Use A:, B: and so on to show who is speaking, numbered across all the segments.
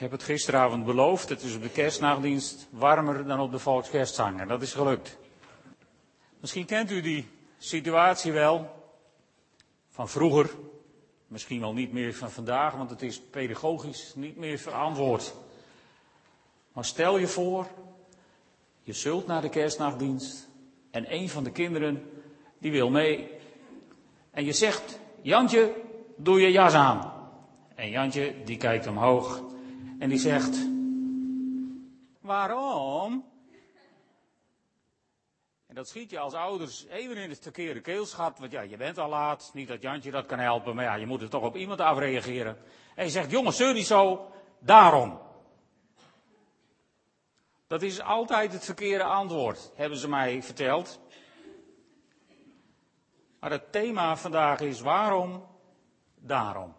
A: heb het gisteravond beloofd. Het is op de kerstnachtdienst warmer dan op de volkskerstzang. En dat is gelukt. Misschien kent u die situatie wel van vroeger. Misschien wel niet meer van vandaag, want het is pedagogisch niet meer verantwoord. Maar stel je voor, je zult naar de kerstnachtdienst en een van de kinderen die wil mee. En je zegt, Jantje, doe je jas aan. En Jantje die kijkt omhoog en die zegt, waarom? En dat schiet je als ouders even in het verkeerde keelschat, want ja, je bent al laat. Niet dat Jantje dat kan helpen, maar ja, je moet er toch op iemand afreageren. En je zegt, jongens, zeur niet zo, daarom. Dat is altijd het verkeerde antwoord, hebben ze mij verteld. Maar het thema vandaag is waarom, daarom.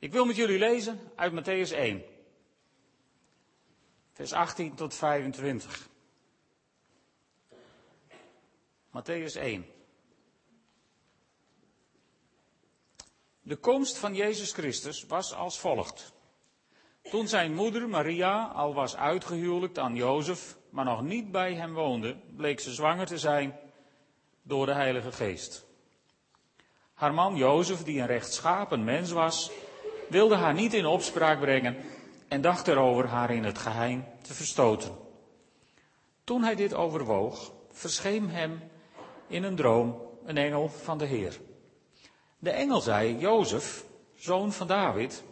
A: Ik wil met jullie lezen uit Matthäus 1, vers 18 tot 25. Matthäus 1. De komst van Jezus Christus was als volgt. Toen zijn moeder Maria al was uitgehuwelijkt aan Jozef, maar nog niet bij hem woonde, bleek ze zwanger te zijn door de Heilige Geest. Haar man Jozef, die een rechtschapen mens was, wilde haar niet in opspraak brengen en dacht erover haar in het geheim te verstoten. Toen hij dit overwoog, verscheen hem in een droom een engel van de Heer. De engel zei, Jozef, zoon van David,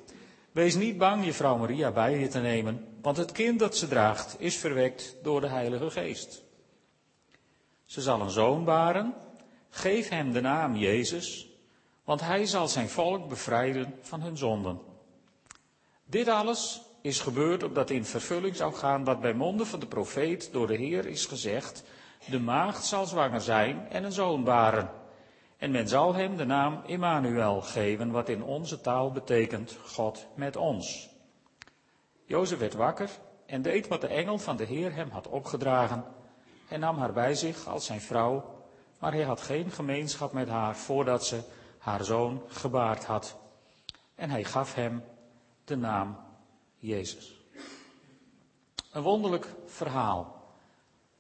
A: wees niet bang je vrouw Maria bij je te nemen, want het kind dat ze draagt is verwekt door de Heilige Geest. Ze zal een zoon baren, geef hem de naam Jezus, want hij zal zijn volk bevrijden van hun zonden. Dit alles is gebeurd opdat in vervulling zou gaan wat bij monden van de profeet door de Heer is gezegd, de maagd zal zwanger zijn en een zoon baren. En men zal hem de naam Immanuel geven, wat in onze taal betekent God met ons. Jozef werd wakker en deed wat de engel van de Heer hem had opgedragen en nam haar bij zich als zijn vrouw, maar hij had geen gemeenschap met haar voordat ze haar zoon gebaard had. En hij gaf hem de naam Jezus. Een wonderlijk verhaal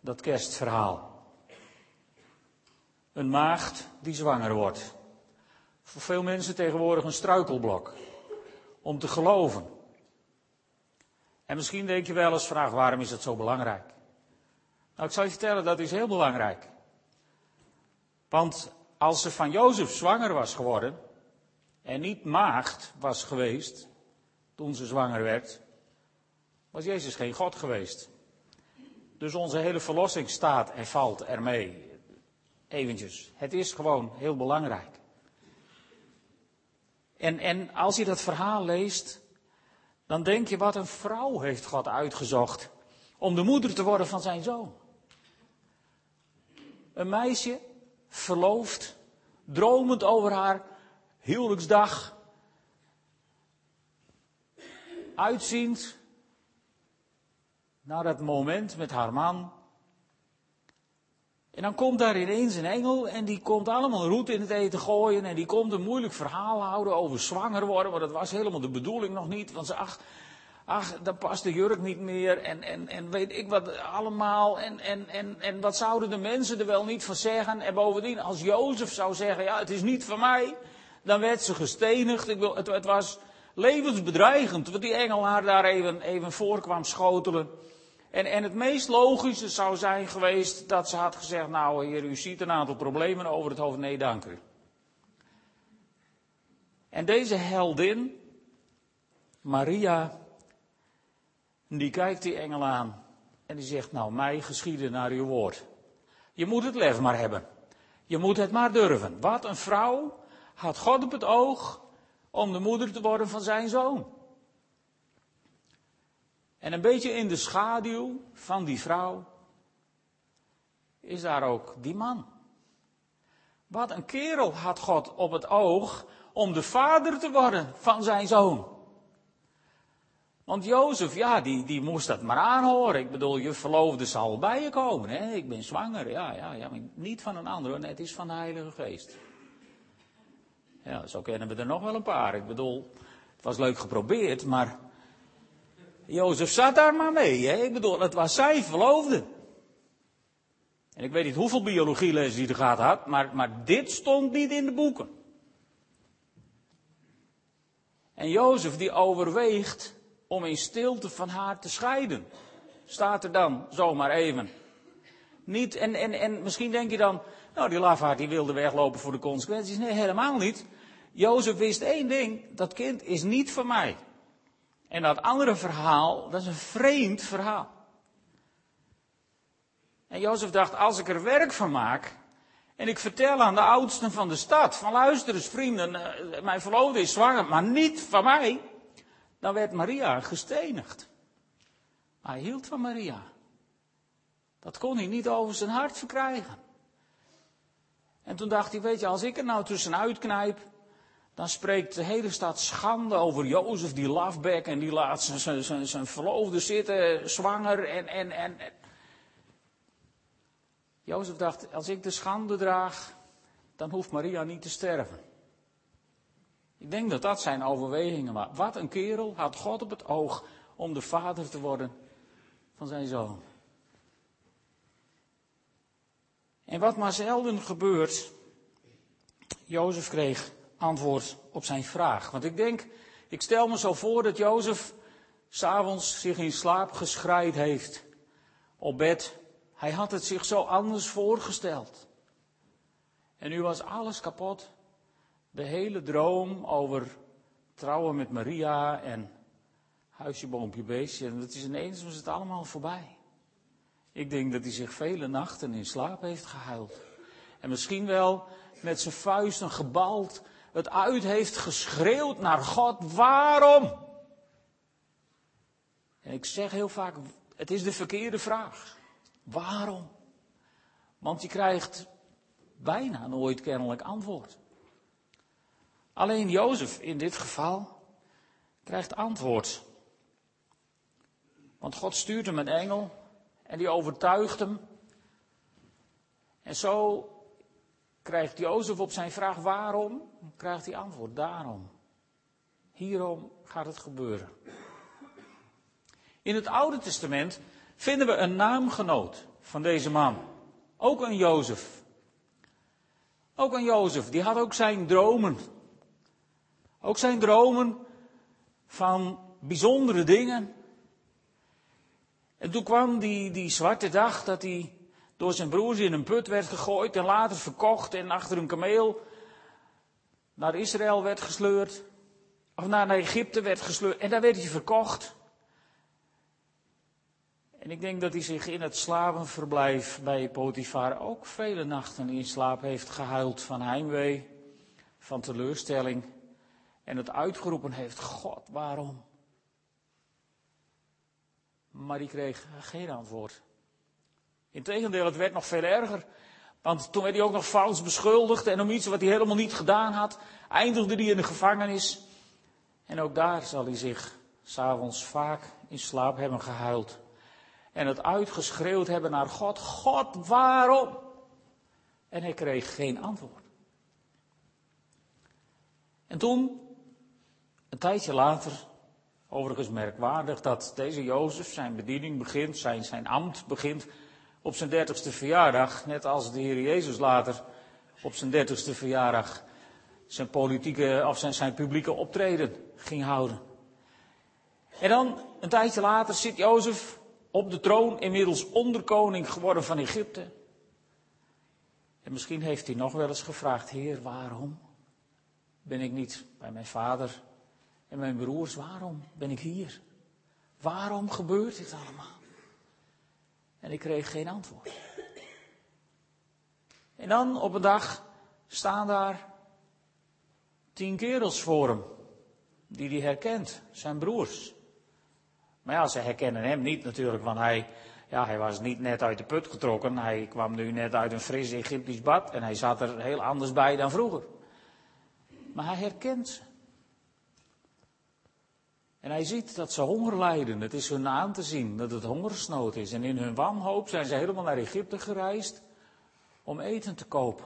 A: dat kerstverhaal. Een maagd die zwanger wordt. Voor veel mensen tegenwoordig een struikelblok om te geloven. En misschien denk je wel eens, vraag waarom is het zo belangrijk? Nou, ik zal je vertellen, dat is heel belangrijk. Want als ze van Jozef zwanger was geworden en niet maagd was geweest toen ze zwanger werd, was Jezus geen God geweest. Dus onze hele verlossing staat en valt ermee. Eventjes. Het is gewoon heel belangrijk. En, en als je dat verhaal leest, dan denk je wat een vrouw heeft God uitgezocht om de moeder te worden van zijn zoon. Een meisje, verloofd, dromend over haar huwelijksdag, uitziend naar dat moment met haar man. En dan komt daar ineens een engel en die komt allemaal roet in het eten gooien en die komt een moeilijk verhaal houden over zwanger worden, maar dat was helemaal de bedoeling nog niet, want ze, ach, ach, dan past de jurk niet meer en, en, en weet ik wat allemaal en, en, en, en wat zouden de mensen er wel niet van zeggen en bovendien als Jozef zou zeggen, ja het is niet van mij, dan werd ze gestenigd, ik wil, het, was levensbedreigend, wat die engel haar daar even, even voor kwam schotelen. En, en het meest logische zou zijn geweest dat ze had gezegd, nou heer, u ziet een aantal problemen over het hoofd, nee dank u. En deze heldin, Maria, die kijkt die engel aan en die zegt, nou mij geschieden naar uw woord. Je moet het lef maar hebben. Je moet het maar durven. Wat een vrouw had God op het oog om de moeder te worden van zijn zoon. En een beetje in de schaduw van die vrouw is daar ook die man. Wat een kerel had God op het oog om de vader te worden van zijn zoon. Want Jozef, ja, die, die moest dat maar aanhoren. Ik bedoel, je verloofde zal bij je komen. Hè? Ik ben zwanger, ja, ja, ja, maar niet van een ander, het is van de Heilige Geest. Ja, zo kennen we er nog wel een paar. Ik bedoel, het was leuk geprobeerd, maar Jozef zat daar maar mee. Hè? Ik bedoel, het was zijn verloofde. En ik weet niet hoeveel biologielessen hij er gehad had, maar, maar dit stond niet in de boeken. En Jozef die overweegt om in stilte van haar te scheiden. Staat er dan zomaar even. Niet, en, en, en misschien denk je dan, nou die lafaard die wilde weglopen voor de consequenties. Nee, helemaal niet. Jozef wist één ding, dat kind is niet van mij. En dat andere verhaal, dat is een vreemd verhaal. En Jozef dacht, als ik er werk van maak, en ik vertel aan de oudsten van de stad, van luister eens vrienden, eh, mijn verloofde is zwanger, maar niet van mij. Dan werd Maria gestenigd. Hij hield van Maria. Dat kon hij niet over zijn hart verkrijgen. En toen dacht hij, weet je, als ik er nou tussenuit knijp, dan spreekt de hele stad schande over Jozef, die lafbek, en die laat zijn, zijn, zijn verloofde zitten, zwanger, en, en, en, Jozef dacht, als ik de schande draag, dan hoeft Maria niet te sterven. Ik denk dat dat zijn overwegingen waren. Wat een kerel had God op het oog om de vader te worden van zijn zoon. En wat maar zelden gebeurt, Jozef kreeg antwoord op zijn vraag. Want ik denk, ik stel me zo voor dat Jozef s'avonds zich in slaap geschreid heeft op bed hij had het zich zo anders voorgesteld. En nu was alles kapot. De hele droom over trouwen met Maria en huisje, boompje, beestje. En dat is ineens was het allemaal voorbij. Ik denk dat hij zich vele nachten in slaap heeft gehuild. En misschien wel met zijn vuisten gebald het uit heeft geschreeuwd naar God. Waarom? En ik zeg heel vaak, het is de verkeerde vraag. Waarom? Want je krijgt bijna nooit kennelijk antwoord. Alleen Jozef in dit geval krijgt antwoord. Want God stuurt hem een engel en die overtuigt hem. En zo krijgt Jozef op zijn vraag waarom, krijgt hij antwoord daarom. Hierom gaat het gebeuren. In het Oude Testament vinden we een naamgenoot van deze man. Ook een Jozef. Ook een Jozef, die had ook zijn dromen. Ook zijn dromen van bijzondere dingen. En toen kwam die, die zwarte dag dat hij door zijn broers in een put werd gegooid en later verkocht en achter een kameel naar Israël werd gesleurd. Of naar Egypte werd gesleurd en daar werd hij verkocht. En ik denk dat hij zich in het slavenverblijf bij Potifar ook vele nachten in slaap heeft gehuild van heimwee, van teleurstelling. En het uitgeroepen heeft, God, waarom? Maar die kreeg geen antwoord. Integendeel, het werd nog veel erger. Want toen werd hij ook nog vals beschuldigd en om iets wat hij helemaal niet gedaan had, eindigde hij in de gevangenis. En ook daar zal hij zich s'avonds vaak in slaap hebben gehuild en het uitgeschreeuwd hebben naar God, God waarom? En hij kreeg geen antwoord. En toen, een tijdje later, overigens merkwaardig dat deze Jozef zijn bediening begint, zijn, zijn ambt begint op zijn dertigste verjaardag, net als de Heer Jezus later op zijn dertigste verjaardag zijn politieke of zijn, zijn publieke optreden ging houden. En dan, een tijdje later, zit Jozef op de troon, inmiddels onderkoning geworden van Egypte. En misschien heeft hij nog wel eens gevraagd, Heer, waarom ben ik niet bij mijn vader en mijn broers? Waarom ben ik hier? Waarom gebeurt dit allemaal? En ik kreeg geen antwoord. En dan op een dag staan daar tien kerels voor hem, die hij herkent, zijn broers. Maar ja, ze herkennen hem niet natuurlijk, want hij, ja, hij was niet net uit de put getrokken. Hij kwam nu net uit een fris Egyptisch bad en hij zat er heel anders bij dan vroeger. Maar hij herkent ze. En hij ziet dat ze honger lijden. Het is hun aan te zien dat het hongersnood is. En in hun wanhoop zijn ze helemaal naar Egypte gereisd om eten te kopen.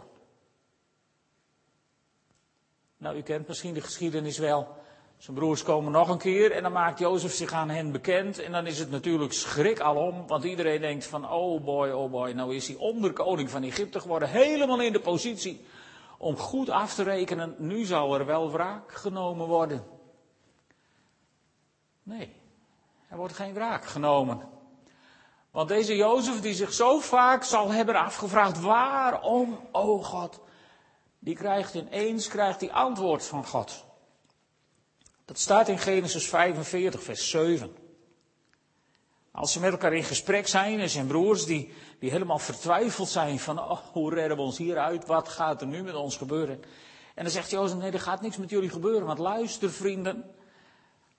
A: Nou, u kent misschien de geschiedenis wel. Zijn broers komen nog een keer en dan maakt Jozef zich aan hen bekend. En dan is het natuurlijk schrik alom, want iedereen denkt van, oh boy, oh boy, nou is hij onderkoning van Egypte geworden. Helemaal in de positie om goed af te rekenen, nu zal er wel wraak genomen worden. Nee, er wordt geen wraak genomen. Want deze Jozef die zich zo vaak zal hebben afgevraagd, waarom, oh God, die krijgt ineens krijgt die antwoord van God. Dat staat in Genesis 45, vers 7. Als ze met elkaar in gesprek zijn en zijn broers die, die helemaal vertwijfeld zijn van oh, hoe redden we ons hieruit, wat gaat er nu met ons gebeuren? En dan zegt Jozef, nee, er gaat niks met jullie gebeuren, want luister vrienden,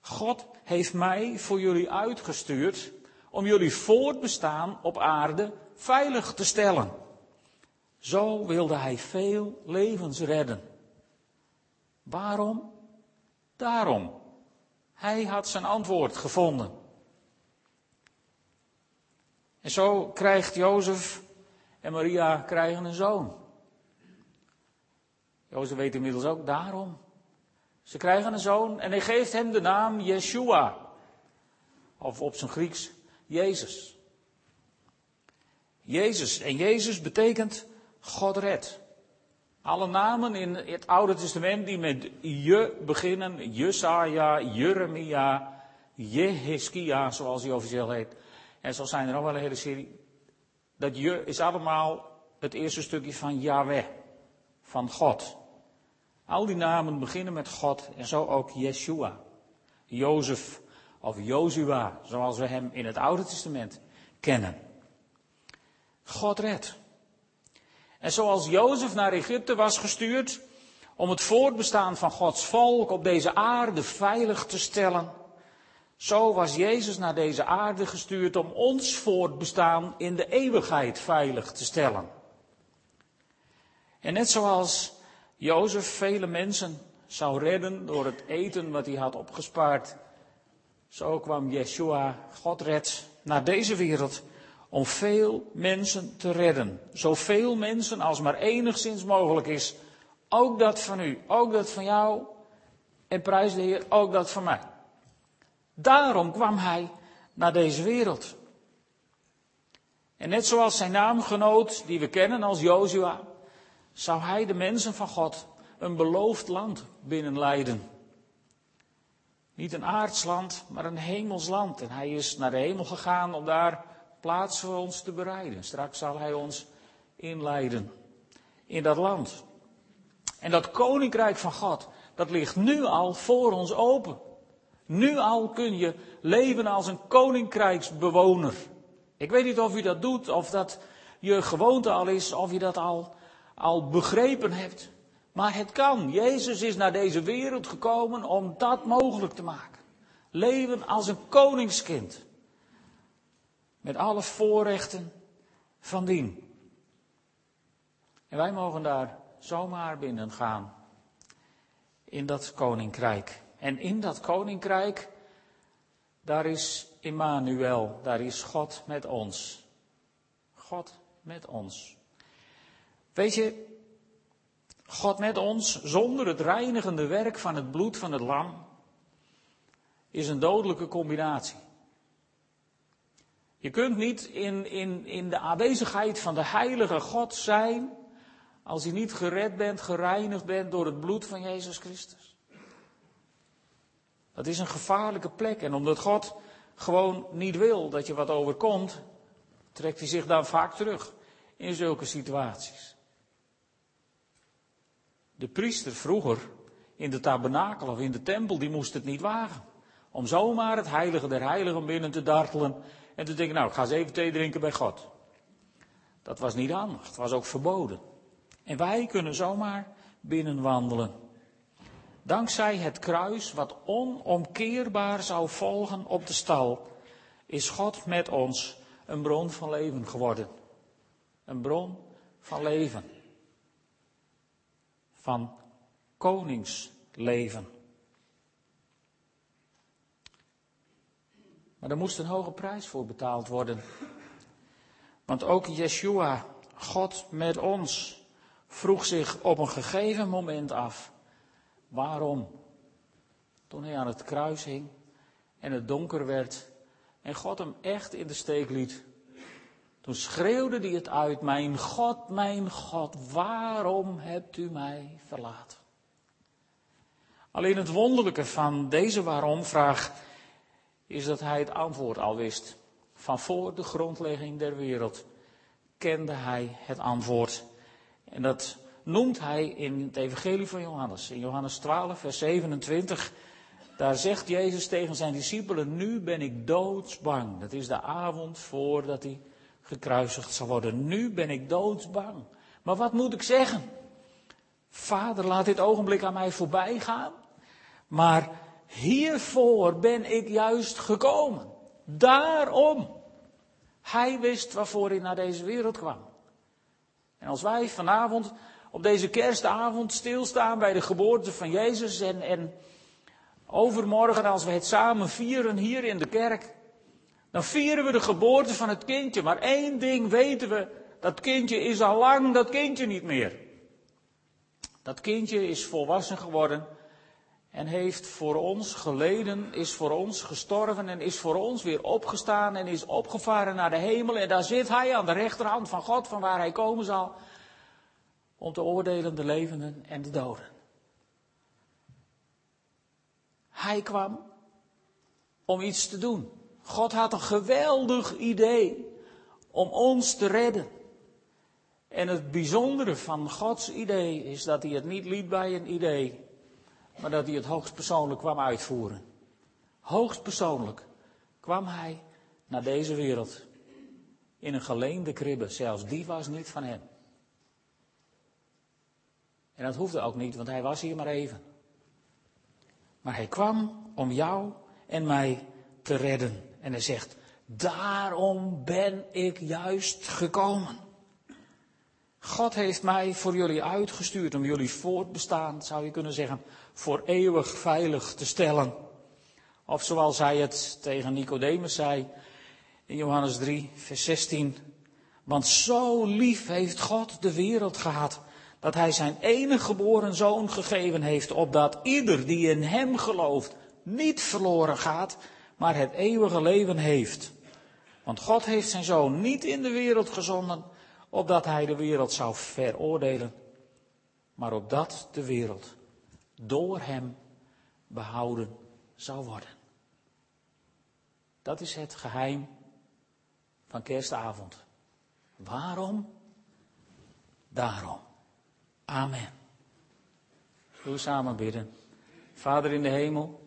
A: God heeft mij voor jullie uitgestuurd om jullie voortbestaan op aarde veilig te stellen. Zo wilde hij veel levens redden. Waarom? Daarom. Hij had zijn antwoord gevonden. En zo krijgt Jozef en Maria krijgen een zoon. Jozef weet inmiddels ook daarom. Ze krijgen een zoon en hij geeft hem de naam Yeshua. Of op zijn Grieks Jezus. Jezus. En Jezus betekent God redt. Alle namen in het Oude Testament die met je beginnen, Jesaja, Jeremia, Jeheskia, zoals hij officieel heet. En zo zijn er nog wel een hele serie. Dat je is allemaal het eerste stukje van Yahweh, van God. Al die namen beginnen met God en zo ook Yeshua, Jozef of Jozua, zoals we hem in het Oude Testament kennen. God redt. En zoals Jozef naar Egypte was gestuurd om het voortbestaan van Gods volk op deze aarde veilig te stellen, zo was Jezus naar deze aarde gestuurd om ons voortbestaan in de eeuwigheid veilig te stellen. En net zoals Jozef vele mensen zou redden door het eten wat hij had opgespaard, zo kwam Yeshua, God redt, naar deze wereld om veel mensen te redden. Zoveel mensen als maar enigszins mogelijk is. Ook dat van u, ook dat van jou. En prijs de Heer, ook dat van mij. Daarom kwam hij naar deze wereld. En net zoals zijn naamgenoot, die we kennen als Jozua, zou hij de mensen van God een beloofd land binnenleiden. Niet een aardsland, maar een hemels land. En hij is naar de hemel gegaan om daar plaats voor ons te bereiden. Straks zal hij ons inleiden in dat land. En dat koninkrijk van God, dat ligt nu al voor ons open. Nu al kun je leven als een koninkrijksbewoner. Ik weet niet of u dat doet, of dat je gewoonte al is, of je dat al, al begrepen hebt. Maar het kan. Jezus is naar deze wereld gekomen om dat mogelijk te maken. Leven als een koningskind. Met alle voorrechten van dien. En wij mogen daar zomaar binnen gaan. In dat koninkrijk. En in dat koninkrijk, daar is Immanuel, daar is God met ons. God met ons. Weet je, God met ons, zonder het reinigende werk van het bloed van het lam, is een dodelijke combinatie. Je kunt niet in, in, in de aanwezigheid van de heilige God zijn als je niet gered bent, gereinigd bent door het bloed van Jezus Christus. Dat is een gevaarlijke plek en omdat God gewoon niet wil dat je wat overkomt, trekt hij zich dan vaak terug in zulke situaties. De priester vroeger in de tabernakel of in de tempel, die moest het niet wagen. Om zomaar het heilige der heiligen binnen te dartelen en te denken, nou, ik ga eens even thee drinken bij God. Dat was niet handig, het was ook verboden. En wij kunnen zomaar binnenwandelen. Dankzij het kruis, wat onomkeerbaar zou volgen op de stal, is God met ons een bron van leven geworden. Een bron van leven. Van koningsleven. Maar er moest een hoge prijs voor betaald worden. Want ook Yeshua, God met ons, vroeg zich op een gegeven moment af: waarom? Toen hij aan het kruis hing en het donker werd en God hem echt in de steek liet. Toen schreeuwde hij het uit, mijn God, mijn God, waarom hebt u mij verlaten? Alleen het wonderlijke van deze waarom-vraag is dat hij het antwoord al wist. Van voor de grondlegging der wereld kende hij het antwoord. En dat noemt hij in het Evangelie van Johannes. In Johannes 12, vers 27, daar zegt Jezus tegen zijn discipelen: Nu ben ik doodsbang. Dat is de avond voordat hij gekruisigd zal worden. Nu ben ik doodsbang. Maar wat moet ik zeggen? Vader, laat dit ogenblik aan mij voorbij gaan. Maar hiervoor ben ik juist gekomen. Daarom. Hij wist waarvoor hij naar deze wereld kwam. En als wij vanavond op deze kerstavond stilstaan bij de geboorte van Jezus en, en overmorgen als we het samen vieren hier in de kerk, dan vieren we de geboorte van het kindje. Maar één ding weten we, dat kindje is al lang dat kindje niet meer. Dat kindje is volwassen geworden en heeft voor ons geleden, is voor ons gestorven en is voor ons weer opgestaan en is opgevaren naar de hemel. En daar zit hij aan de rechterhand van God, van waar hij komen zal, om te oordelen de levenden en de doden. Hij kwam om iets te doen. God had een geweldig idee om ons te redden. En het bijzondere van Gods idee is dat hij het niet liet bij een idee, maar dat hij het hoogstpersoonlijk kwam uitvoeren. Hoogstpersoonlijk kwam hij naar deze wereld in een geleende kribbe. Zelfs die was niet van hem. En dat hoefde ook niet, want hij was hier maar even. Maar hij kwam om jou en mij te redden. En hij zegt, daarom ben ik juist gekomen. God heeft mij voor jullie uitgestuurd om jullie voortbestaan, zou je kunnen zeggen, voor eeuwig veilig te stellen. Of zoals hij het tegen Nicodemus zei in Johannes 3, vers 16. Want zo lief heeft God de wereld gehad, dat hij zijn enige geboren zoon gegeven heeft, opdat ieder die in hem gelooft niet verloren gaat, maar het eeuwige leven heeft. Want God heeft zijn zoon niet in de wereld gezonden, opdat hij de wereld zou veroordelen, maar opdat de wereld door hem behouden zou worden. Dat is het geheim van kerstavond. Waarom? Daarom. Amen. Doe samen bidden. Vader in de hemel,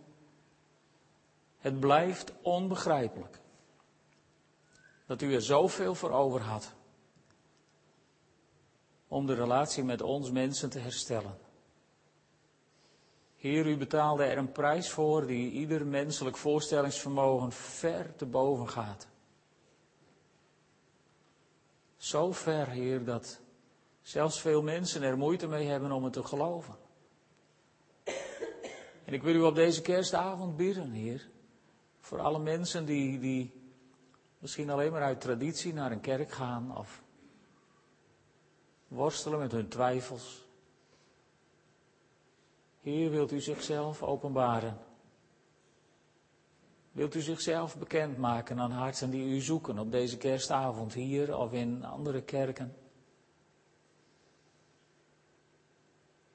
A: het blijft onbegrijpelijk dat u er zoveel voor over had om de relatie met ons mensen te herstellen. Heer, u betaalde er een prijs voor die ieder menselijk voorstellingsvermogen ver te boven gaat. Zo ver, Heer, dat zelfs veel mensen er moeite mee hebben om het te geloven. En ik wil u op deze kerstavond bidden, Heer, voor alle mensen die, die misschien alleen maar uit traditie naar een kerk gaan of worstelen met hun twijfels. Heer, wilt u zichzelf openbaren? Wilt u zichzelf bekendmaken aan harten die u zoeken op deze kerstavond hier of in andere kerken?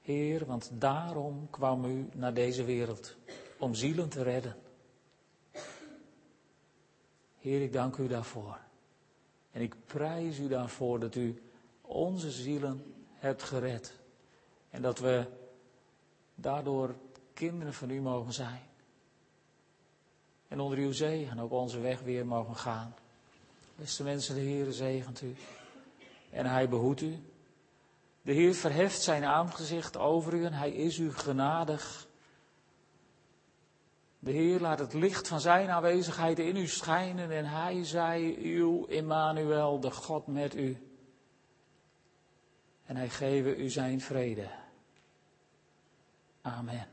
A: Heer, want daarom kwam u naar deze wereld, om zielen te redden. Heer, ik dank u daarvoor. En ik prijs u daarvoor dat u onze zielen hebt gered. En dat we daardoor kinderen van u mogen zijn. En onder uw zegen ook onze weg weer mogen gaan. Beste mensen, de Heer zegent u. En hij behoedt u. De Heer verheft zijn aangezicht over u en hij is u genadig. De Heer laat het licht van zijn aanwezigheid in u schijnen en hij zij uw Emmanuel, de God met u. En hij geven u zijn vrede. Amen.